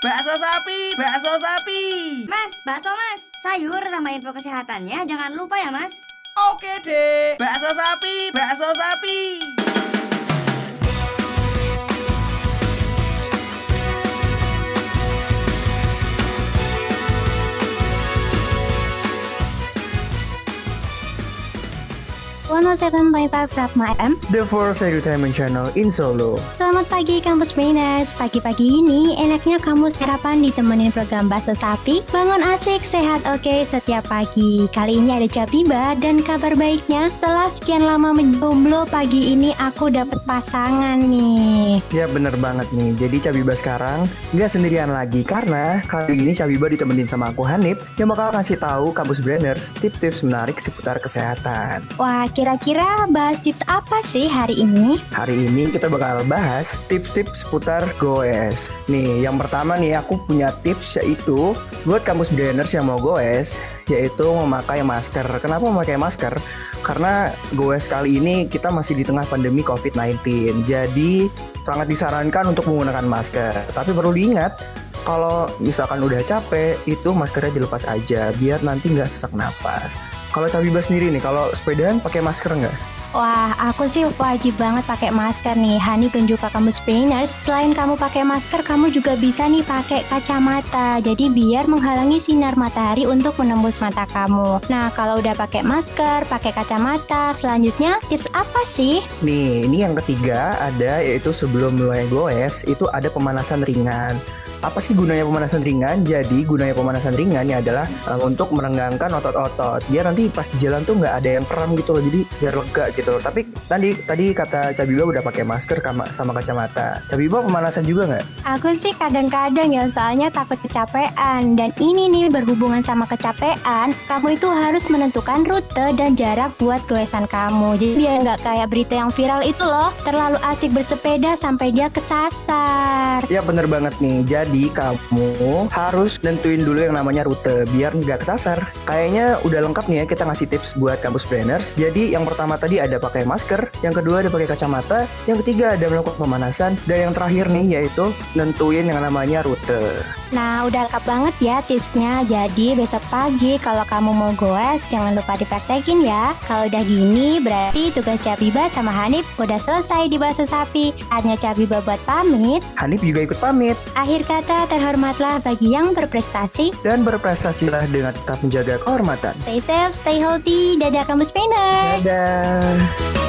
Bakso sapi, bakso sapi. Mas, bakso mas, sayur sama info kesehatannya jangan lupa ya mas. Oke deh. Bakso sapi, bakso sapi. 107.5 Pragma FM The Force Entertainment Channel in Solo. Selamat pagi Kampus Brainers. Pagi-pagi ini enaknya kamu sarapan ditemenin program Bakso Sapi. Bangun asik, sehat oke setiap pagi. Kali ini ada Capiba dan kabar baiknya. Setelah sekian lama menjomblo pagi ini aku dapet pasangan nih. Ya bener banget nih, jadi Cabiba sekarang nggak sendirian lagi Karena kali ini Cabiba ditemenin sama aku Hanif Yang bakal kasih tahu Kampus Brainers tips-tips menarik seputar kesehatan. Wah kira-kira bahas tips apa sih hari ini? Hari ini kita bakal bahas tips-tips seputar goes. Nih, yang pertama nih aku punya tips yaitu buat kampus brainers yang mau goes, yaitu memakai masker. Kenapa memakai masker? Karena goes kali ini kita masih di tengah pandemi COVID-19. Jadi sangat disarankan untuk menggunakan masker. Tapi perlu diingat, kalau misalkan udah capek, itu maskernya dilepas aja biar nanti nggak sesak napas. Kalau Cabiba sendiri nih, kalau sepedaan pakai masker nggak? Wah, aku sih wajib banget pakai masker nih. Hani dan juga kamu sprainers, selain kamu pakai masker, kamu juga bisa nih pakai kacamata. Jadi biar menghalangi sinar matahari untuk menembus mata kamu. Nah, kalau udah pakai masker, pakai kacamata, selanjutnya tips apa sih? Nih, ini yang ketiga ada yaitu sebelum mulai goes itu ada pemanasan ringan. Apa sih gunanya pemanasan ringan? Jadi gunanya pemanasan ringan ini adalah uh, untuk merenggangkan otot-otot. Biar nanti pas di jalan tuh nggak ada yang kram gitu loh. Jadi biar lega gitu loh. Tapi tadi tadi kata Cabiba udah pakai masker sama, sama kacamata. Cabiba pemanasan juga nggak? Aku sih kadang-kadang ya soalnya takut kecapean dan ini nih berhubungan sama kecapean, kamu itu harus menentukan rute dan jarak buat goesan kamu. Jadi biar nggak kayak berita yang viral itu loh, terlalu asik bersepeda sampai dia kesasar. Ya bener banget nih. Jadi kamu harus nentuin dulu yang namanya rute biar nggak kesasar. Kayaknya udah lengkap nih ya kita ngasih tips buat kampus brainers. Jadi yang pertama tadi ada pakai masker, yang kedua ada pakai kacamata, yang ketiga ada melakukan pemanasan, dan yang terakhir nih yaitu nentuin yang namanya rute. Nah, udah lengkap banget ya tipsnya. Jadi besok pagi kalau kamu mau goes, jangan lupa dipraktekin ya. Kalau udah gini, berarti tugas Cabiba sama Hanif udah selesai di bahasa sapi. Hanya Cabiba buat pamit. Hanif juga ikut pamit Akhir kata, terhormatlah bagi yang berprestasi. dan berprestasilah dengan tetap menjaga kehormatan. Stay safe, stay healthy. Dadah kampus Brainers. Dadah.